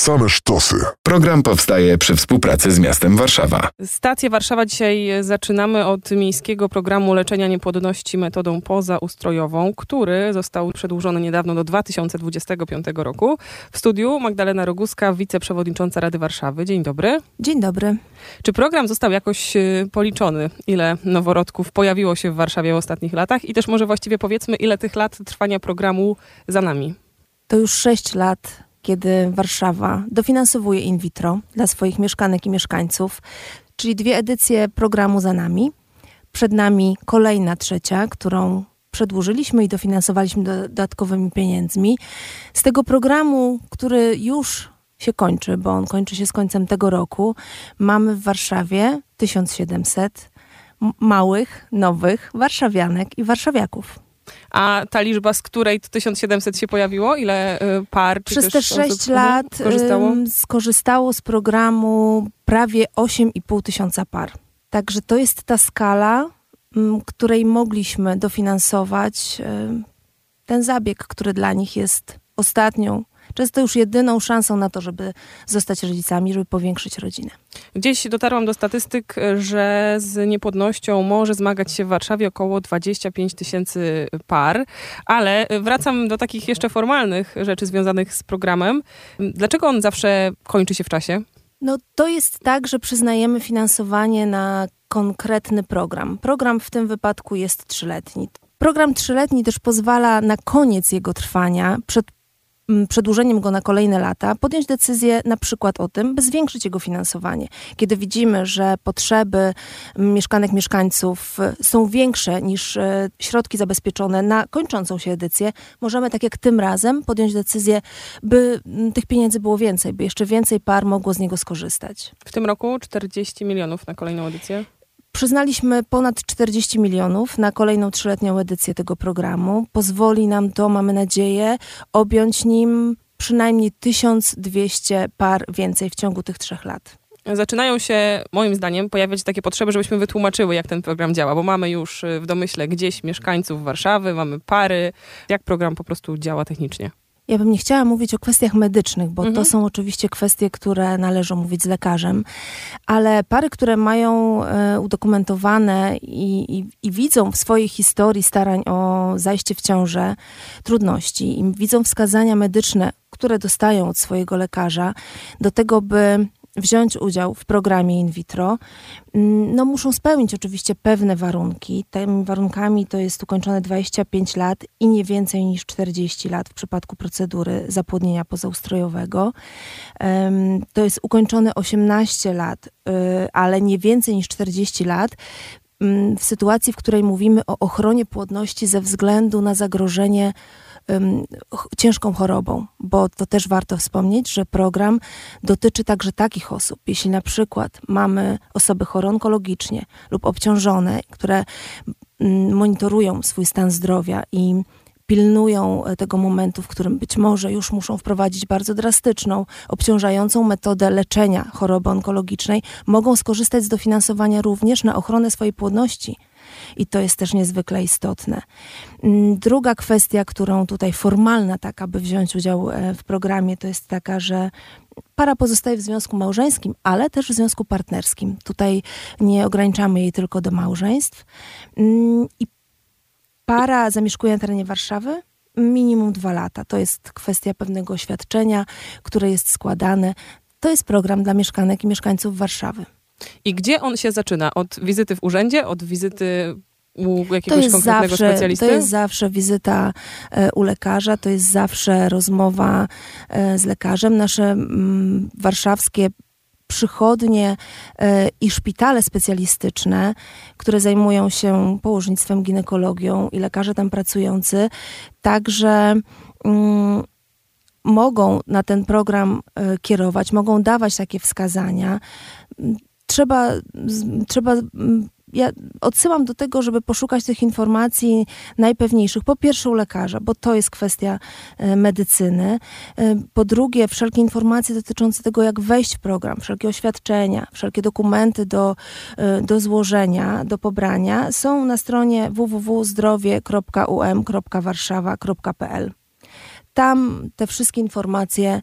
Same sztosy. Program powstaje przy współpracy z miastem Warszawa. Stację Warszawa dzisiaj zaczynamy od miejskiego programu leczenia niepłodności metodą pozaustrojową, który został przedłużony niedawno do 2025 roku. W studiu Magdalena Roguska, wiceprzewodnicząca Rady Warszawy. Dzień dobry. Dzień dobry. Czy program został jakoś y, policzony? Ile noworodków pojawiło się w Warszawie w ostatnich latach? I też może właściwie powiedzmy, ile tych lat trwania programu za nami? To już 6 lat kiedy Warszawa dofinansowuje in vitro dla swoich mieszkanek i mieszkańców, czyli dwie edycje programu za nami. Przed nami kolejna trzecia, którą przedłużyliśmy i dofinansowaliśmy dodatkowymi pieniędzmi. Z tego programu, który już się kończy, bo on kończy się z końcem tego roku, mamy w Warszawie 1700 małych, nowych warszawianek i warszawiaków. A ta liczba, z której 1700 się pojawiło? Ile y, par? Przez te 6 lat skorzystało? skorzystało z programu prawie 8,5 tysiąca par. Także to jest ta skala, której mogliśmy dofinansować ten zabieg, który dla nich jest ostatnią często już jedyną szansą na to, żeby zostać rodzicami, żeby powiększyć rodzinę. Gdzieś dotarłam do statystyk, że z niepłodnością może zmagać się w Warszawie około 25 tysięcy par, ale wracam do takich jeszcze formalnych rzeczy związanych z programem. Dlaczego on zawsze kończy się w czasie? No to jest tak, że przyznajemy finansowanie na konkretny program. Program w tym wypadku jest trzyletni. Program trzyletni też pozwala na koniec jego trwania, przed przedłużeniem go na kolejne lata, podjąć decyzję na przykład o tym, by zwiększyć jego finansowanie. Kiedy widzimy, że potrzeby mieszkanek, mieszkańców są większe niż e, środki zabezpieczone na kończącą się edycję, możemy tak jak tym razem podjąć decyzję, by tych pieniędzy było więcej, by jeszcze więcej par mogło z niego skorzystać. W tym roku 40 milionów na kolejną edycję? Przyznaliśmy ponad 40 milionów na kolejną trzyletnią edycję tego programu. Pozwoli nam to, mamy nadzieję, objąć nim przynajmniej 1200 par więcej w ciągu tych trzech lat. Zaczynają się, moim zdaniem, pojawiać takie potrzeby, żebyśmy wytłumaczyły, jak ten program działa, bo mamy już w domyśle gdzieś mieszkańców Warszawy, mamy pary, jak program po prostu działa technicznie. Ja bym nie chciała mówić o kwestiach medycznych, bo mhm. to są oczywiście kwestie, które należą mówić z lekarzem, ale pary, które mają e, udokumentowane i, i, i, widzą w swojej historii starań o zajście w ciążę trudności i widzą wskazania medyczne, które dostają od swojego lekarza, do tego, by wziąć udział w programie in vitro, mm, no muszą spełnić oczywiście pewne warunki. Tymi warunkami to jest ukończone 25 lat i nie więcej niż 40 lat w przypadku procedury zapłodnienia pozaustrojowego. To jest ukończone 18 lat, y, ale nie więcej niż 40 lat mm, w sytuacji, w której mówimy o ochronie płodności ze względu na zagrożenie ciężką chorobą, bo to też warto wspomnieć, że program dotyczy także takich osób. Jeśli na przykład mamy osoby chore onkologicznie lub obciążone, które monitorują swój stan zdrowia i pilnują e, tego momentu, w którym być może już muszą wprowadzić bardzo drastyczną, obciążającą metodę leczenia choroby onkologicznej, mogą skorzystać z dofinansowania również na ochronę swojej płodności i to jest też niezwykle istotne. Mm, druga kwestia, którą tutaj formalna, tak aby wziąć udział e, w programie, to jest taka, że para pozostaje w związku małżeńskim, ale też w związku partnerskim. Tutaj nie ograniczamy jej tylko do małżeństw. Mm, I para zamieszkuje na terenie Warszawy minimum dwa lata. To jest kwestia pewnego oświadczenia, które jest składane. To jest program dla mieszkanek i mieszkańców Warszawy. I gdzie on się zaczyna? Od wizyty w urzędzie, od wizyty u jakiegoś konkretnego zawsze, specjalisty? To jest zawsze wizyta e, u lekarza, to jest zawsze rozmowa e, z lekarzem. Nasze mm, warszawskie przychodnie e, i szpitale specjalistyczne, które zajmują się położnictwem, ginekologią i lekarze tam pracujący, także mm, mogą na ten program kierować, mogą dawać takie wskazania trzeba, trzeba ja odsyłam do tego, żeby poszukać tych informacji najpewniejszych. Po pierwsze u lekarza, bo to jest kwestia e, medycyny. E, po drugie, wszelkie informacje dotyczące tego, jak wejść w program, wszelkie oświadczenia, wszelkie dokumenty do, e, do złożenia, do pobrania są na stronie www.zdrowie.um.warszawa.pl. tam te wszystkie informacje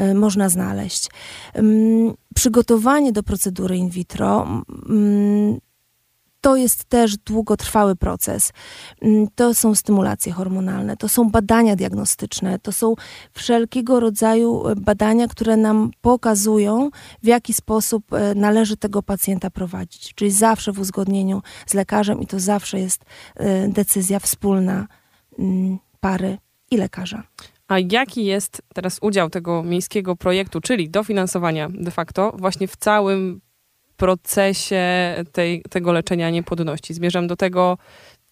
y, można znaleźć. Ym, przygotowanie do procedury in vitro ym, to jest też długotrwały proces. Ym, To są stymulacje hormonalne, to są badania diagnostyczne, to są wszelkiego rodzaju y, badania, które nam pokazują, w jaki sposób y, należy tego pacjenta prowadzić. Czyli zawsze w uzgodnieniu z lekarzem i to zawsze jest decyzja wspólna pary i lekarza. A jaki jest teraz udział tego miejskiego projektu, czyli dofinansowania de facto właśnie w całym procesie tej, tego leczenia niepłodności? Zmierzam do tego,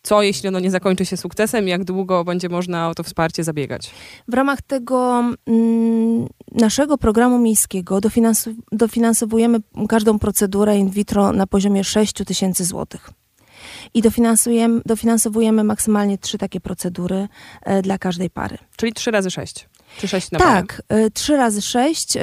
co jeśli ono nie zakończy się sukcesem, jak długo będzie można o to wsparcie zabiegać? W ramach tego mm, naszego programu miejskiego dofinansu- dofinansowujemy każdą procedurę in vitro na poziomie 6 tysięcy złotych i dofinansujemy, dofinansowujemy maksymalnie trzy takie procedury e, dla każdej pary. Czyli trzy razy sześć. Czy 6 na Tak, e, trzy razy sześć.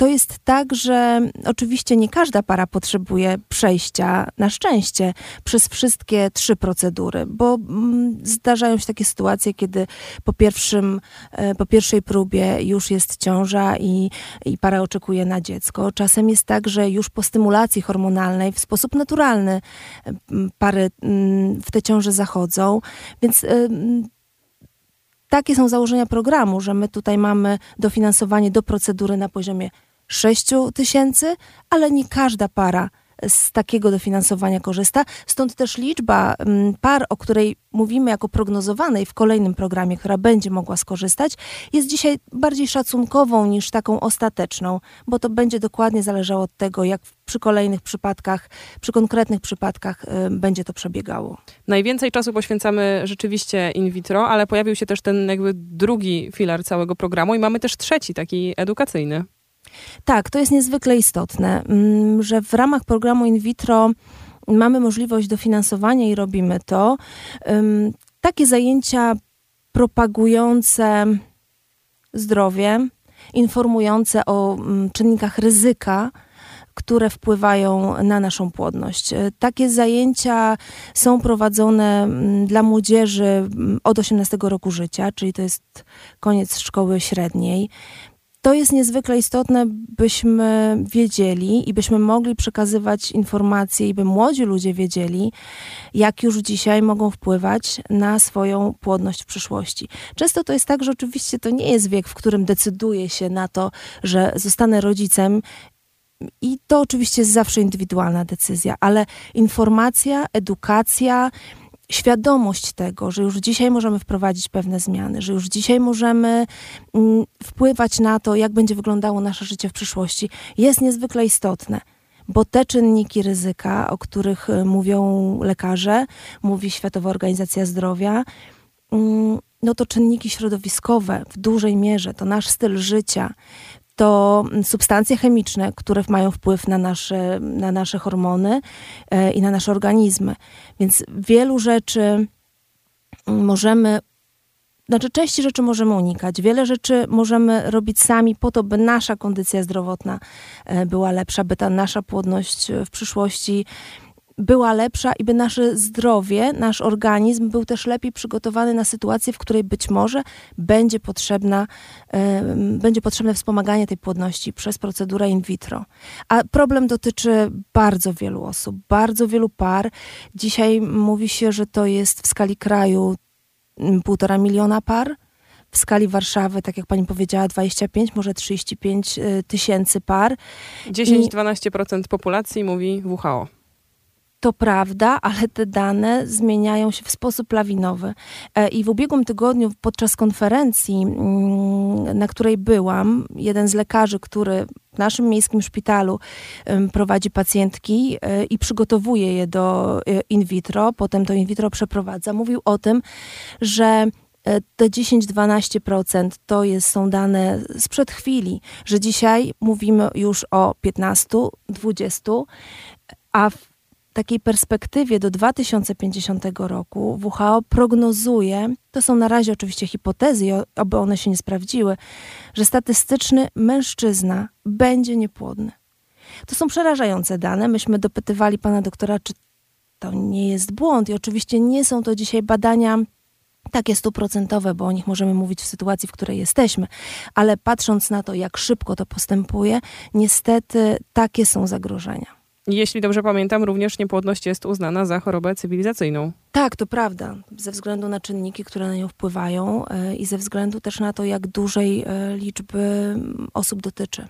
To jest tak, że oczywiście nie każda para potrzebuje przejścia na szczęście przez wszystkie trzy procedury, bo mm, zdarzają się takie sytuacje, kiedy po, pierwszym, e, po pierwszej próbie już jest ciąża i, i para oczekuje na dziecko. Czasem jest tak, że już po stymulacji hormonalnej w sposób naturalny m, pary w te ciąże zachodzą, więc ym, takie są założenia programu, że my tutaj mamy dofinansowanie do procedury na poziomie 6 tysięcy, ale nie każda para z takiego dofinansowania korzysta. Stąd też liczba mm, par, o której mówimy jako prognozowanej w kolejnym programie, która będzie mogła skorzystać, jest dzisiaj bardziej szacunkową niż taką ostateczną, bo to będzie dokładnie zależało od tego, jak przy kolejnych przypadkach, przy konkretnych przypadkach y, będzie to przebiegało. Najwięcej czasu poświęcamy rzeczywiście in vitro, ale pojawił się też ten jakby drugi filar całego programu i mamy też trzeci, taki edukacyjny. Tak, to jest niezwykle istotne, mm, że w ramach programu in vitro mamy możliwość dofinansowania i robimy to. Takie zajęcia propagujące zdrowie, informujące o mm, czynnikach ryzyka, które wpływają na naszą płodność. E, Takie zajęcia są prowadzone mm, dla młodzieży od 18 roku życia, czyli to jest koniec szkoły średniej. To jest niezwykle istotne, byśmy wiedzieli i byśmy mogli przekazywać informacje i by młodzi ludzie wiedzieli, jak już dzisiaj mogą wpływać na swoją płodność w przyszłości. Często to jest tak, że oczywiście to nie jest wiek, w którym decyduje się na to, że zostanę rodzicem. I to oczywiście jest zawsze indywidualna decyzja, ale informacja, edukacja, świadomość tego, że już dzisiaj możemy wprowadzić pewne zmiany, że już dzisiaj możemy mm, wpływać na to, jak będzie wyglądało nasze życie w przyszłości, jest niezwykle istotne. Bo te czynniki ryzyka, o których y, mówią lekarze, mówi Światowa Organizacja Zdrowia, mm, no to czynniki środowiskowe w dużej mierze, to nasz styl życia, to substancje chemiczne, które mają wpływ na nasze, na nasze hormony e, i na nasze organizmy. Więc wielu rzeczy możemy, znaczy części rzeczy możemy unikać. Wiele rzeczy możemy robić sami po to, by nasza kondycja zdrowotna e, była lepsza, by ta nasza płodność e, w przyszłości była lepsza i by nasze zdrowie, nasz organizm był też lepiej przygotowany na sytuację, w której być może będzie, potrzebna, będzie potrzebne wspomaganie tej płodności przez procedurę in vitro. A problem dotyczy bardzo wielu osób, bardzo wielu par. Dzisiaj mówi się, że to jest w skali kraju mm, półtora miliona par. W skali Warszawy, tak jak pani powiedziała, 25, może 35 y, tysięcy par. 10-12% populacji mówi WHO. To prawda, ale te dane zmieniają się w sposób lawinowy. E, I w ubiegłym tygodniu podczas konferencji, mm, na której byłam, jeden z lekarzy, który w naszym miejskim szpitalu prowadzi pacjentki e, i przygotowuje je do e, in vitro, potem to in vitro przeprowadza, mówił o tym, że te 10-12% to jest, są dane sprzed chwili, że dzisiaj mówimy już o 15-20%, a w takiej perspektywie do 2050 roku WHO prognozuje, to są na razie oczywiście hipotezy, oby one się nie sprawdziły, że statystyczny mężczyzna będzie niepłodny. To są przerażające dane. Myśmy dopytywali pana doktora, czy to nie jest błąd. I oczywiście nie są to dzisiaj badania takie stuprocentowe, bo o nich możemy mówić w sytuacji, w której jesteśmy, ale patrząc na to, jak szybko to postępuje, niestety takie są zagrożenia. Jeśli dobrze pamiętam, również niepłodność jest uznana za chorobę cywilizacyjną. Tak, to prawda. Ze względu na czynniki, które na nią wpływają e, i ze względu też na to, jak dużej e, liczby osób dotyczy.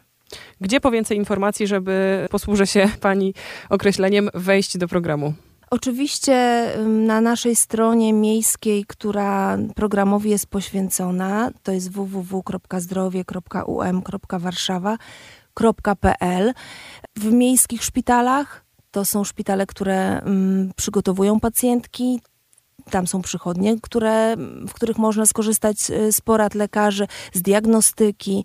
Gdzie po więcej informacji, żeby posłużę się Pani określeniem wejść do programu? Oczywiście na naszej stronie miejskiej, która programowi jest poświęcona, to jest www.zdrowie.um.warszawa.pl. W miejskich szpitalach to są szpitale, które przygotowują pacjentki, tam są przychodnie, które, w których można skorzystać z porad lekarzy, z diagnostyki.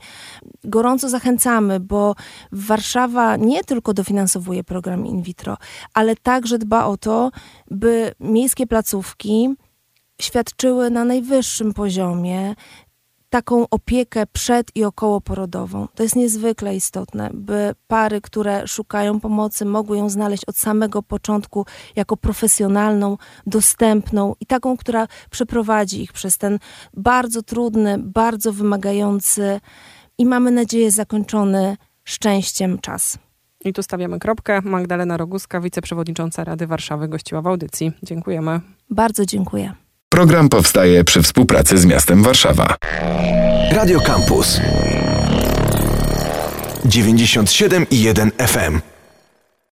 Gorąco zachęcamy, bo Warszawa nie tylko dofinansowuje program in vitro, ale także dba o to, by miejskie placówki świadczyły na najwyższym poziomie taką opiekę przed i okołoporodową. To jest niezwykle istotne, by pary, które szukają pomocy, mogły ją znaleźć od samego początku jako profesjonalną, dostępną i taką, która przeprowadzi ich przez ten bardzo trudny, bardzo wymagający i mamy nadzieję zakończony szczęściem czas. I tu stawiamy kropkę. Magdalena Roguska, wiceprzewodnicząca Rady Warszawy, gościła w audycji. Dziękujemy. Bardzo dziękuję. Program powstaje przy współpracy z miastem Warszawa. Radio Campus 97 i 1 FM.